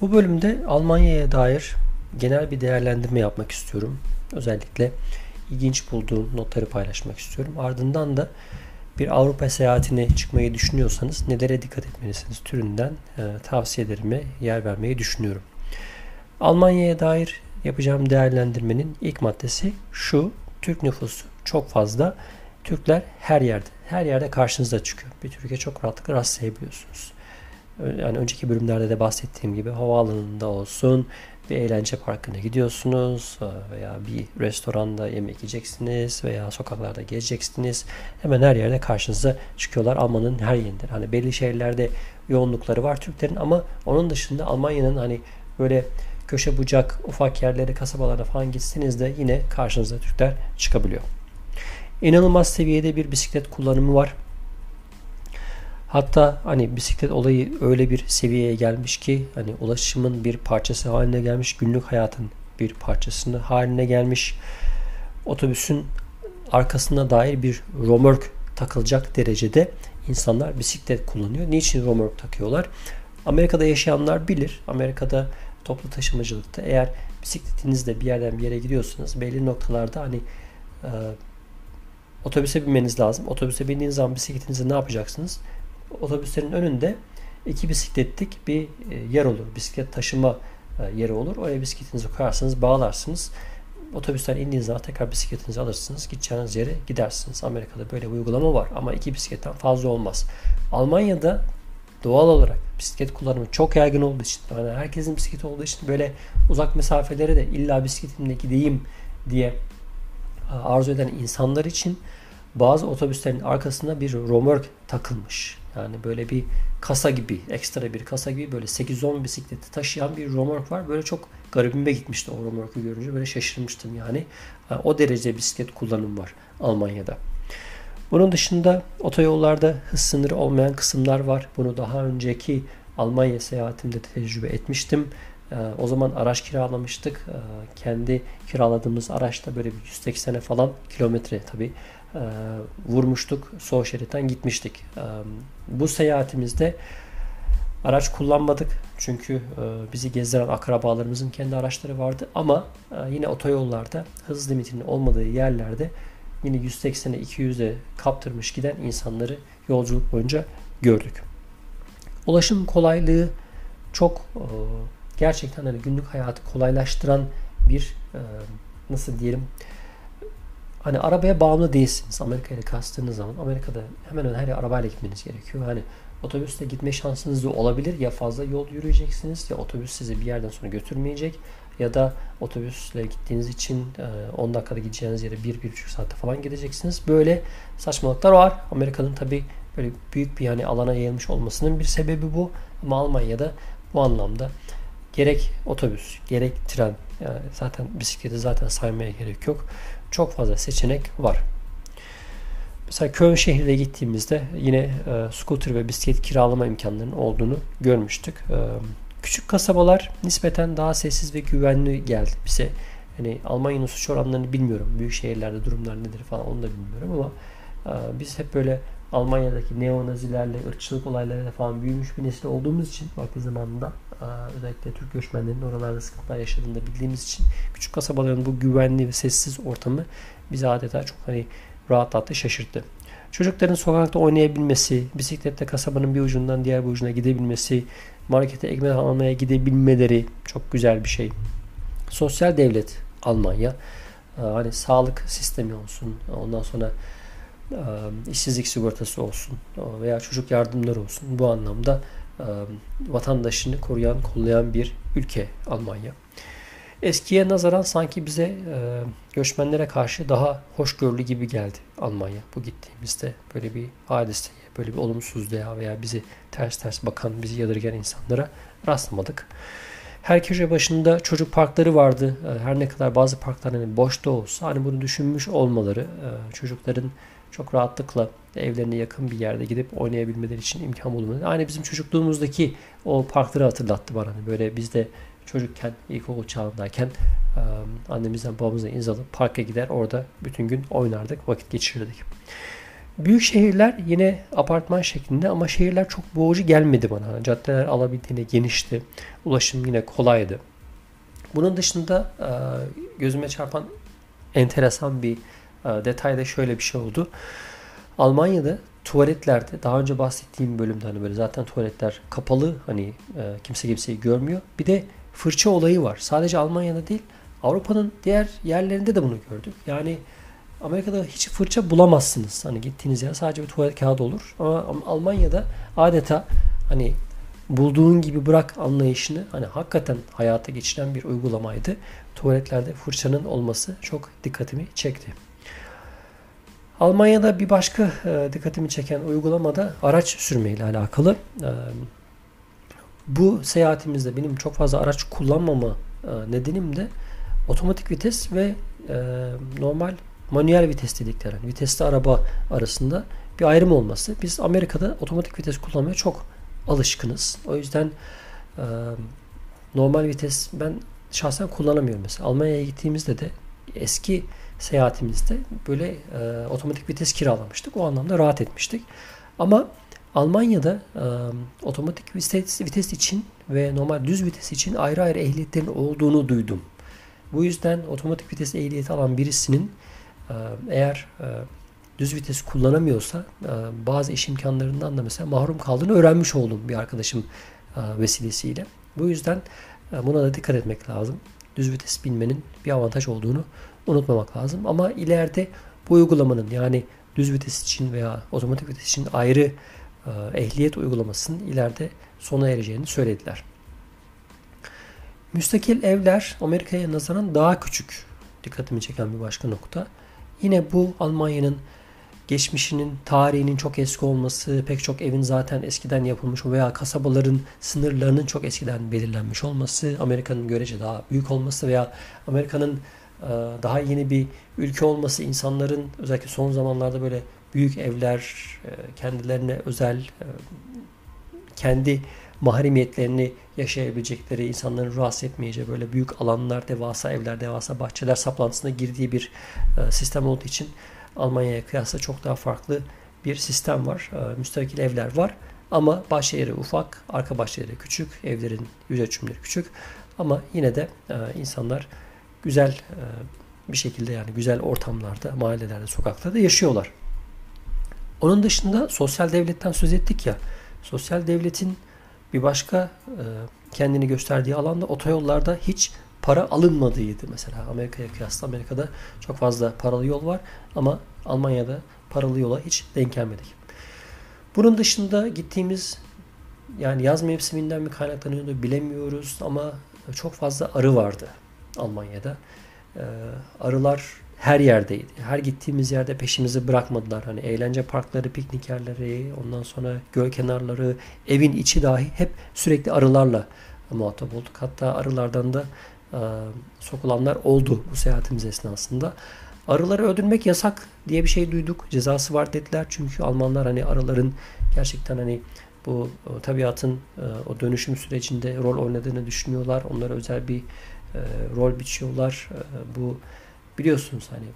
Bu bölümde Almanya'ya dair genel bir değerlendirme yapmak istiyorum. Özellikle ilginç bulduğum notları paylaşmak istiyorum. Ardından da bir Avrupa seyahatine çıkmayı düşünüyorsanız nelere dikkat etmelisiniz türünden e, tavsiyelerime yer vermeyi düşünüyorum. Almanya'ya dair yapacağım değerlendirmenin ilk maddesi şu. Türk nüfusu çok fazla. Türkler her yerde, her yerde karşınıza çıkıyor. Bir Türkiye çok rahatlıkla rastlayabiliyorsunuz. Yani önceki bölümlerde de bahsettiğim gibi havaalanında olsun, bir eğlence parkına gidiyorsunuz e, veya bir restoranda yemek yiyeceksiniz veya sokaklarda gezeceksiniz. Hemen her yerde karşınıza çıkıyorlar. Almanın her yerinde. Hani belli şehirlerde yoğunlukları var Türklerin ama onun dışında Almanya'nın hani böyle köşe bucak ufak yerlere kasabalara falan gitseniz de yine karşınıza Türkler çıkabiliyor. İnanılmaz seviyede bir bisiklet kullanımı var. Hatta hani bisiklet olayı öyle bir seviyeye gelmiş ki hani ulaşımın bir parçası haline gelmiş, günlük hayatın bir parçasını haline gelmiş. Otobüsün arkasına dair bir romörk takılacak derecede insanlar bisiklet kullanıyor. Niçin romörk takıyorlar? Amerika'da yaşayanlar bilir. Amerika'da toplu taşımacılıkta eğer bisikletinizle bir yerden bir yere gidiyorsanız belli noktalarda hani e, otobüse binmeniz lazım. Otobüse bindiğiniz zaman bisikletinizi ne yapacaksınız? Otobüslerin önünde iki bisikletlik bir e, yer olur. Bisiklet taşıma e, yeri olur. Oraya bisikletinizi koyarsınız, bağlarsınız. Otobüsten indiğiniz zaman tekrar bisikletinizi alırsınız. Gideceğiniz yere gidersiniz. Amerika'da böyle bir uygulama var ama iki bisikletten fazla olmaz. Almanya'da doğal olarak bisiklet kullanımı çok yaygın olduğu için yani herkesin bisikleti olduğu için böyle uzak mesafelere de illa bisikletimle gideyim diye e, arzu eden insanlar için bazı otobüslerin arkasına bir romörk takılmış. Yani böyle bir kasa gibi, ekstra bir kasa gibi böyle 8-10 bisikleti taşıyan bir romork var. Böyle çok garibime gitmişti o romorku görünce. Böyle şaşırmıştım yani. O derece bisiklet kullanım var Almanya'da. Bunun dışında otoyollarda hız sınırı olmayan kısımlar var. Bunu daha önceki Almanya seyahatimde tecrübe etmiştim. O zaman araç kiralamıştık. Kendi kiraladığımız araçta böyle bir 180'e falan kilometre tabii e, vurmuştuk. Sol şeritten gitmiştik. E, bu seyahatimizde araç kullanmadık. Çünkü e, bizi gezdiren akrabalarımızın kendi araçları vardı. Ama yine otoyollarda hız limitinin olmadığı yerlerde yine 180'e 200'e kaptırmış giden insanları yolculuk boyunca gördük. Ulaşım kolaylığı çok gerçekten hani günlük hayatı kolaylaştıran bir nasıl diyelim Hani arabaya bağımlı değilsiniz. Amerika'ya kastığınız zaman Amerika'da hemen hemen her yer arabayla gitmeniz gerekiyor. Hani otobüste gitme şansınız da olabilir. Ya fazla yol yürüyeceksiniz ya otobüs sizi bir yerden sonra götürmeyecek ya da otobüsle gittiğiniz için 10 e, dakikada gideceğiniz yere 1-1,5 saatte falan gideceksiniz. Böyle saçmalıklar var. Amerika'nın tabi böyle büyük bir yani alana yayılmış olmasının bir sebebi bu. Ama Almanya'da bu anlamda gerek otobüs gerek tren yani zaten bisikleti zaten saymaya gerek yok çok fazla seçenek var. Mesela Köln şehrine gittiğimizde yine e, scooter ve bisiklet kiralama imkanlarının olduğunu görmüştük. E, küçük kasabalar nispeten daha sessiz ve güvenli geldi bize. Hani Almanya'nın suç oranlarını bilmiyorum. Büyük şehirlerde durumlar nedir falan onu da bilmiyorum ama e, biz hep böyle Almanya'daki neonazilerle, ırkçılık olaylarıyla falan büyümüş bir nesil olduğumuz için vakti zamanında özellikle Türk göçmenlerinin oralarda sıkıntılar yaşadığını da bildiğimiz için küçük kasabaların bu güvenli ve sessiz ortamı bizi adeta çok hani rahatlattı, şaşırttı. Çocukların sokakta oynayabilmesi, bisiklette kasabanın bir ucundan diğer bir ucuna gidebilmesi, markete ekmek almaya gidebilmeleri çok güzel bir şey. Sosyal devlet Almanya. Hani sağlık sistemi olsun, ondan sonra işsizlik sigortası olsun veya çocuk yardımları olsun. Bu anlamda vatandaşını koruyan, kollayan bir ülke Almanya. Eskiye nazaran sanki bize göçmenlere karşı daha hoşgörülü gibi geldi Almanya bu gittiğimizde. Böyle bir hadiseye, böyle bir olumsuzluğa veya bizi ters ters bakan, bizi yadırgayan insanlara rastlamadık. Her köşe başında çocuk parkları vardı. Her ne kadar bazı parklar hani boşta olsa hani bunu düşünmüş olmaları çocukların çok rahatlıkla evlerine yakın bir yerde gidip oynayabilmeleri için imkan bulunmadı. Aynı bizim çocukluğumuzdaki o parkları hatırlattı bana. Hani böyle biz de çocukken, ilkokul çağındayken annemizden babamızdan izin alıp parka gider orada bütün gün oynardık, vakit geçirirdik. Büyük şehirler yine apartman şeklinde ama şehirler çok boğucu gelmedi bana. Caddeler alabildiğine genişti. Ulaşım yine kolaydı. Bunun dışında gözüme çarpan enteresan bir e, detay da şöyle bir şey oldu. Almanya'da tuvaletlerde daha önce bahsettiğim bölümde hani böyle zaten tuvaletler kapalı hani e, kimse kimseyi görmüyor. Bir de fırça olayı var. Sadece Almanya'da değil Avrupa'nın diğer yerlerinde de bunu gördük. Yani Amerika'da hiç fırça bulamazsınız. Hani gittiğiniz yer sadece bir tuvalet kağıdı olur. Ama Almanya'da adeta hani bulduğun gibi bırak anlayışını hani hakikaten hayata geçiren bir uygulamaydı. Tuvaletlerde fırçanın olması çok dikkatimi çekti. Almanya'da bir başka e, dikkatimi çeken uygulamada araç sürmeyle alakalı. E, bu seyahatimizde benim çok fazla araç kullanmama e, nedenim de otomatik vites ve normal manuel vites dedikleri yani vitesli araba arasında bir ayrım olması. Biz Amerika'da otomatik vites kullanmaya çok alışkınız. O yüzden normal vites ben şahsen kullanamıyorum mesela. Almanya'ya gittiğimizde de eski seyahatimizde böyle e, otomatik vites kiralamıştık. O anlamda rahat etmiştik. Ama Almanya'da e, otomatik vites, vites için ve normal düz vites için ayrı ayrı ehliyetlerin olduğunu duydum. Bu yüzden otomatik vites ehliyeti alan birisinin e, eğer e, düz vites kullanamıyorsa e, bazı iş imkanlarından da mesela mahrum kaldığını öğrenmiş oldum bir arkadaşım e, vesilesiyle. Bu yüzden e, buna da dikkat etmek lazım. Düz vites bilmenin bir avantaj olduğunu unutmamak lazım. Ama ileride bu uygulamanın yani düz vites için veya otomatik vites için ayrı ehliyet uygulamasının ileride sona ereceğini söylediler. Müstakil evler Amerika'ya nazaran daha küçük. Dikkatimi çeken bir başka nokta. Yine bu Almanya'nın geçmişinin, tarihinin çok eski olması, pek çok evin zaten eskiden yapılmış veya kasabaların sınırlarının çok eskiden belirlenmiş olması, Amerika'nın görece daha büyük olması veya Amerika'nın e, daha yeni bir ülke olması, insanların özellikle son zamanlarda böyle büyük evler, e, kendilerine özel, e, kendi mahremiyetlerini yaşayabilecekleri, insanların rahatsız etmeyeceği böyle büyük alanlar, devasa evler, devasa bahçeler saplantısına girdiği bir sistem olduğu için Almanya'ya kıyasla çok daha farklı bir sistem var. E, müstakil evler var. Ama bahçeleri ufak, arka bahçeleri küçük, evlerin yüz ölçümleri küçük. Ama yine de e, insanlar güzel e, bir şekilde yani güzel ortamlarda, mahallelerde, sokaklarda yaşıyorlar. Onun dışında sosyal devletten söz ettik ya. Sosyal devletin bir başka kendini gösterdiği alanda otoyollarda hiç para alınmadığıydı mesela. Amerika'ya kıyasla Amerika'da çok fazla paralı yol var ama Almanya'da paralı yola hiç denk gelmedik. Bunun dışında gittiğimiz yani yaz mevsiminden mi kaynaklanıyordu bilemiyoruz ama çok fazla arı vardı Almanya'da. Ee, arılar her yerdeydi. Her gittiğimiz yerde peşimizi bırakmadılar. Hani eğlence parkları, piknik yerleri, ondan sonra göl kenarları, evin içi dahi hep sürekli arılarla muhatap olduk. Hatta arılardan da e, sokulanlar oldu bu seyahatimiz esnasında. Arıları öldürmek yasak diye bir şey duyduk. Cezası var dediler. Çünkü Almanlar hani arıların gerçekten hani bu e, tabiatın e, o dönüşüm sürecinde rol oynadığını düşünüyorlar. Onlara özel bir e, rol biçiyorlar. Bu biliyorsunuz hani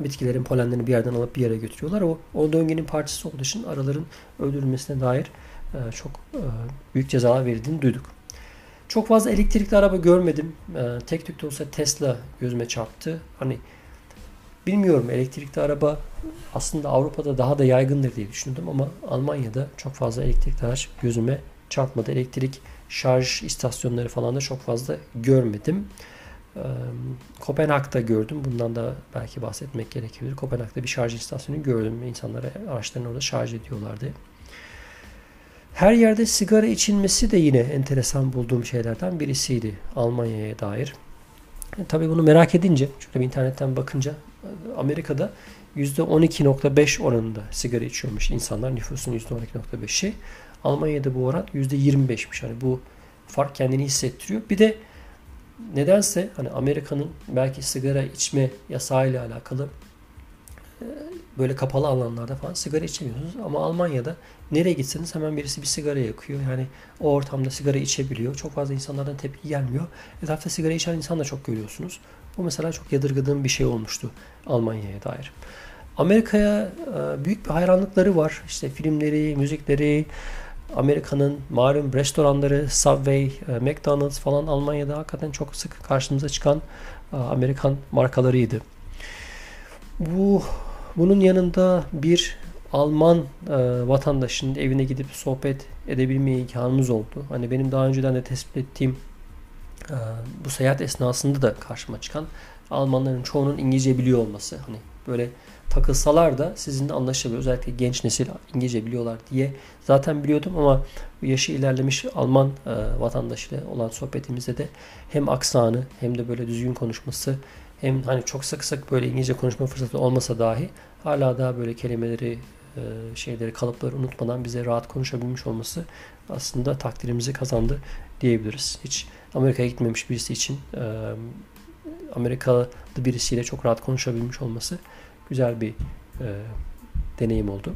bitkilerin polenlerini bir yerden alıp bir yere götürüyorlar. O, o döngünün parçası olduğu için arıların öldürülmesine dair çok büyük cezalar verildiğini duyduk. Çok fazla elektrikli araba görmedim. Tek tük de olsa Tesla gözüme çarptı. Hani Bilmiyorum elektrikli araba aslında Avrupa'da daha da yaygındır diye düşündüm ama Almanya'da çok fazla elektrikli araç gözüme çarpmadı. Elektrik şarj istasyonları falan da çok fazla görmedim. Ee, Kopenhag'da gördüm. Bundan da belki bahsetmek gerekebilir. Kopenhag'da bir şarj istasyonu gördüm. İnsanlara araçlarını orada şarj ediyorlardı. Her yerde sigara içilmesi de yine enteresan bulduğum şeylerden birisiydi Almanya'ya dair. E, tabii bunu merak edince, şöyle bir internetten bakınca Amerika'da %12.5 oranında sigara içiyormuş insanlar. Nüfusun %12.5'i. Almanya'da bu oran %25'miş. Hani bu fark kendini hissettiriyor. Bir de nedense hani Amerika'nın belki sigara içme yasağıyla alakalı e, böyle kapalı alanlarda falan sigara içemiyorsunuz. Ama Almanya'da nereye gitseniz hemen birisi bir sigara yakıyor. Yani o ortamda sigara içebiliyor. Çok fazla insanlardan tepki gelmiyor. Etrafta sigara içen insan da çok görüyorsunuz. Bu mesela çok yadırgadığım bir şey olmuştu Almanya'ya dair. Amerika'ya e, büyük bir hayranlıkları var. İşte filmleri, müzikleri, Amerika'nın malum restoranları, Subway, e, McDonald's falan Almanya'da hakikaten çok sık karşımıza çıkan e, Amerikan markalarıydı. Bu bunun yanında bir Alman e, vatandaşının evine gidip sohbet edebilme imkanımız oldu. Hani benim daha önceden de tespit ettiğim e, bu seyahat esnasında da karşıma çıkan Almanların çoğunun İngilizce biliyor olması. Hani böyle takılsalar da sizinle anlaşabiliyor. Özellikle genç nesil İngilizce biliyorlar diye zaten biliyordum ama yaşı ilerlemiş Alman e, vatandaşıyla olan sohbetimizde de hem aksanı hem de böyle düzgün konuşması hem hani çok sık sık böyle İngilizce konuşma fırsatı olmasa dahi hala daha böyle kelimeleri e, şeyleri kalıpları unutmadan bize rahat konuşabilmiş olması aslında takdirimizi kazandı diyebiliriz. Hiç Amerika'ya gitmemiş birisi için e, Amerikalı birisiyle çok rahat konuşabilmiş olması güzel bir e, deneyim oldu.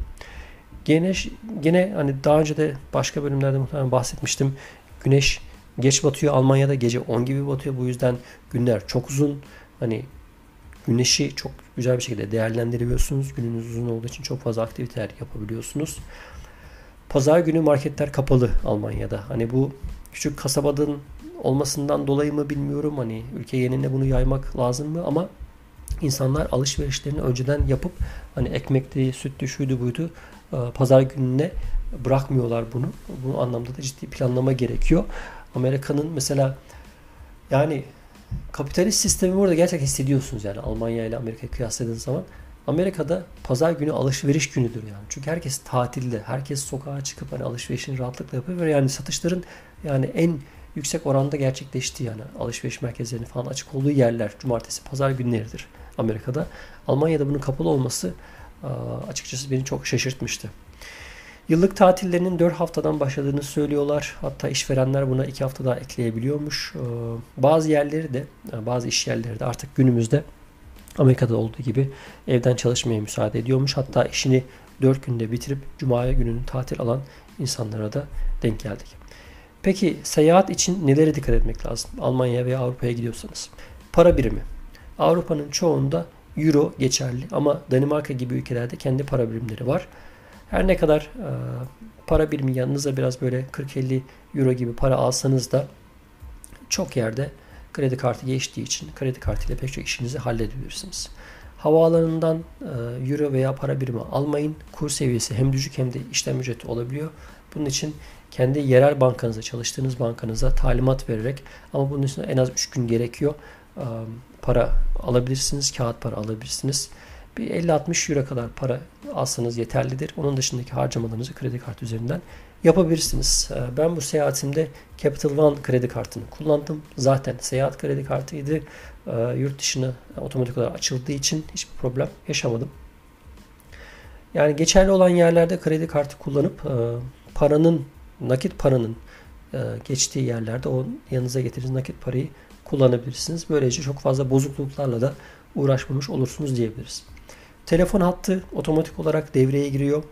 Gene, gene hani daha önce de başka bölümlerde muhtemelen bahsetmiştim. Güneş geç batıyor. Almanya'da gece 10 gibi batıyor. Bu yüzden günler çok uzun. Hani güneşi çok güzel bir şekilde değerlendirebiliyorsunuz. Gününüz uzun olduğu için çok fazla aktiviteler yapabiliyorsunuz. Pazar günü marketler kapalı Almanya'da. Hani bu küçük kasabadan olmasından dolayı mı bilmiyorum. Hani ülke yenine bunu yaymak lazım mı ama insanlar alışverişlerini önceden yapıp hani ekmekti, süttü, şuydu buydu e, pazar gününe bırakmıyorlar bunu. Bu anlamda da ciddi planlama gerekiyor. Amerika'nın mesela yani kapitalist sistemi burada gerçekten hissediyorsunuz yani Almanya ile Amerika'yı kıyasladığınız zaman. Amerika'da pazar günü alışveriş günüdür yani. Çünkü herkes tatilde. Herkes sokağa çıkıp hani alışverişini rahatlıkla yapıyor yani satışların yani en yüksek oranda gerçekleşti yani. Alışveriş merkezlerinin falan açık olduğu yerler cumartesi, pazar günleridir Amerika'da. Almanya'da bunun kapalı olması açıkçası beni çok şaşırtmıştı. Yıllık tatillerinin 4 haftadan başladığını söylüyorlar. Hatta işverenler buna 2 hafta daha ekleyebiliyormuş. Bazı yerleri de, bazı iş yerleri de artık günümüzde Amerika'da olduğu gibi evden çalışmaya müsaade ediyormuş. Hatta işini 4 günde bitirip Cuma gününü tatil alan insanlara da denk geldik. Peki seyahat için nelere dikkat etmek lazım? Almanya veya Avrupa'ya gidiyorsanız. Para birimi. Avrupa'nın çoğunda Euro geçerli ama Danimarka gibi ülkelerde kendi para birimleri var. Her ne kadar e, para birimi yanınıza biraz böyle 40-50 Euro gibi para alsanız da çok yerde kredi kartı geçtiği için kredi kartıyla pek çok işinizi halledebilirsiniz. Havaalanından e, euro veya para birimi almayın. Kur seviyesi hem düşük hem de işlem ücreti olabiliyor. Bunun için kendi yerel bankanıza, çalıştığınız bankanıza talimat vererek ama bunun için en az 3 gün gerekiyor. Para alabilirsiniz, kağıt para alabilirsiniz. Bir 50-60 euro kadar para alsanız yeterlidir. Onun dışındaki harcamalarınızı kredi kartı üzerinden yapabilirsiniz. Ben bu seyahatimde Capital One kredi kartını kullandım. Zaten seyahat kredi kartıydı. Yurt dışına otomatik olarak açıldığı için hiçbir problem yaşamadım. Yani geçerli olan yerlerde kredi kartı kullanıp paranın, nakit paranın e, geçtiği yerlerde o yanınıza getirdiğiniz nakit parayı kullanabilirsiniz. Böylece çok fazla bozukluklarla da uğraşmamış olursunuz diyebiliriz. Telefon hattı otomatik olarak devreye giriyor.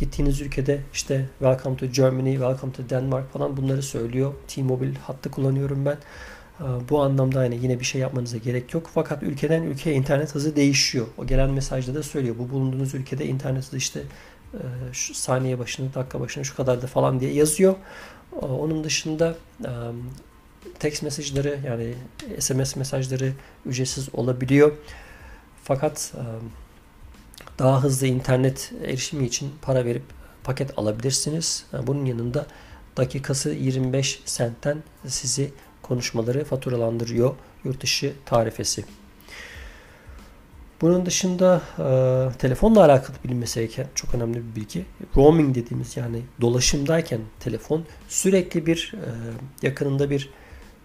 Gittiğiniz ülkede işte Welcome to Germany, Welcome to Denmark falan bunları söylüyor. T-Mobile hattı kullanıyorum ben. Ee, bu anlamda yani yine bir şey yapmanıza gerek yok. Fakat ülkeden ülkeye internet hızı değişiyor. O gelen mesajda da söylüyor. Bu bulunduğunuz ülkede internet hızı işte e, şu saniye başına, dakika başına şu kadar da falan diye yazıyor. Ee, onun dışında text mesajları yani SMS mesajları ücretsiz olabiliyor. Fakat daha hızlı internet erişimi için para verip paket alabilirsiniz. Bunun yanında dakikası 25 sentten sizi konuşmaları faturalandırıyor yurt dışı tarifesi. Bunun dışında e, telefonla alakalı bilinmesi gereken çok önemli bir bilgi. Roaming dediğimiz yani dolaşımdayken telefon sürekli bir e, yakınında bir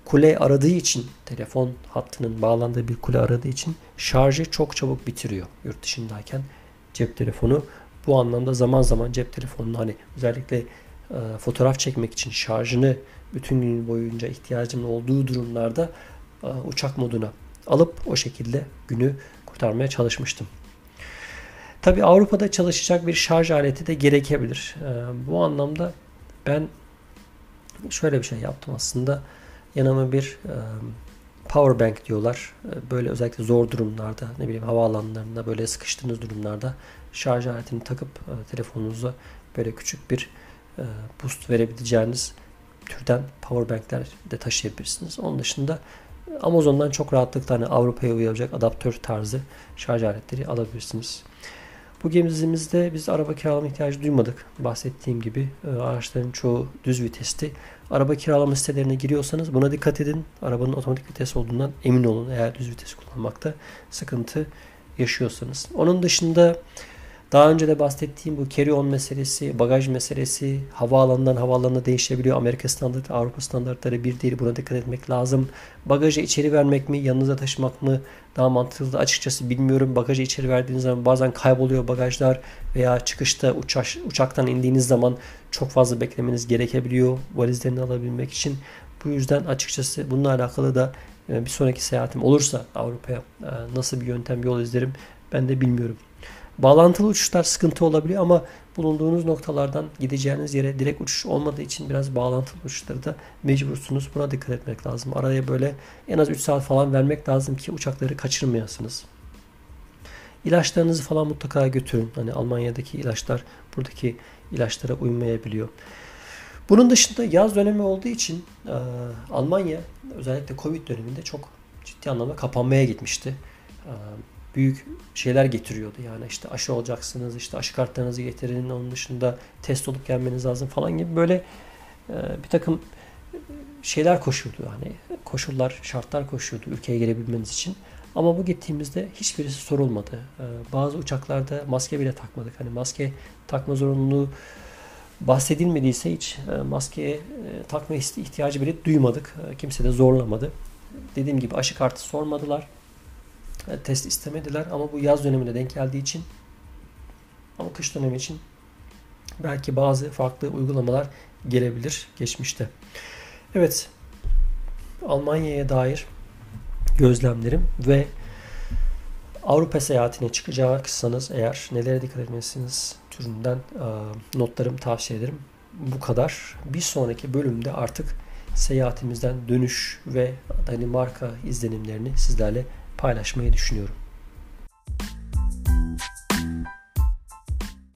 kule aradığı için telefon hattının bağlandığı bir kule aradığı için şarjı çok çabuk bitiriyor yurt dışındayken cep telefonu. Bu anlamda zaman zaman cep telefonunu hani özellikle e, fotoğraf çekmek için şarjını bütün gün boyunca ihtiyacım olduğu durumlarda e, uçak moduna alıp o şekilde günü kurtarmaya çalışmıştım. Tabi Avrupa'da çalışacak bir şarj aleti de gerekebilir. E, bu anlamda ben şöyle bir şey yaptım aslında. Yanıma bir e, power bank diyorlar. E, böyle özellikle zor durumlarda ne bileyim havaalanlarında böyle sıkıştığınız durumlarda şarj aletini takıp e, telefonunuza böyle küçük bir e, boost verebileceğiniz türden power bankler de taşıyabilirsiniz. Onun dışında Amazon'dan çok rahatlıkla hani Avrupa'ya uyacak adaptör tarzı şarj aletleri alabilirsiniz. Bu gemimizde biz araba kiralama ihtiyacı duymadık. Bahsettiğim gibi araçların çoğu düz vitesti. Araba kiralama sitelerine giriyorsanız buna dikkat edin. Arabanın otomatik vites olduğundan emin olun eğer düz vites kullanmakta sıkıntı yaşıyorsanız. Onun dışında daha önce de bahsettiğim bu carry-on meselesi, bagaj meselesi havaalanından havaalanına değişebiliyor. Amerika standartı, Avrupa standartları bir değil. Buna dikkat etmek lazım. Bagajı içeri vermek mi, yanınıza taşımak mı daha mantıklı açıkçası bilmiyorum. Bagajı içeri verdiğiniz zaman bazen kayboluyor bagajlar veya çıkışta uçak, uçaktan indiğiniz zaman çok fazla beklemeniz gerekebiliyor valizlerini alabilmek için. Bu yüzden açıkçası bununla alakalı da e, bir sonraki seyahatim olursa Avrupa'ya e, nasıl bir yöntem yol izlerim ben de bilmiyorum. Bağlantılı uçuşlar sıkıntı olabiliyor ama bulunduğunuz noktalardan gideceğiniz yere direkt uçuş olmadığı için biraz bağlantılı uçuşları da mecbursunuz. Buna dikkat etmek lazım. Araya böyle en az 3 saat falan vermek lazım ki uçakları kaçırmayasınız. İlaçlarınızı falan mutlaka götürün. Hani Almanya'daki ilaçlar buradaki ilaçlara uymayabiliyor. Bunun dışında yaz dönemi olduğu için e, Almanya özellikle Covid döneminde çok ciddi anlamda kapanmaya gitmişti. E, büyük şeyler getiriyordu. Yani işte aşı olacaksınız, işte aşı kartlarınızı getirin, onun dışında test olup gelmeniz lazım falan gibi böyle e, bir takım şeyler koşuyordu. Hani koşullar, şartlar koşuyordu ülkeye gelebilmeniz için. Ama bu gittiğimizde hiçbirisi sorulmadı. E, bazı uçaklarda maske bile takmadık. Hani maske takma zorunluluğu bahsedilmediyse hiç e, maskeye takma ihtiyacı bile duymadık. Kimse de zorlamadı. Dediğim gibi aşı kartı sormadılar test istemediler ama bu yaz dönemine denk geldiği için ama kış dönemi için belki bazı farklı uygulamalar gelebilir geçmişte. Evet Almanya'ya dair gözlemlerim ve Avrupa seyahatine çıkacaksanız eğer nelere dikkat etmelisiniz türünden notlarım tavsiye ederim. Bu kadar. Bir sonraki bölümde artık seyahatimizden dönüş ve Danimarka izlenimlerini sizlerle paylaşmayı düşünüyorum.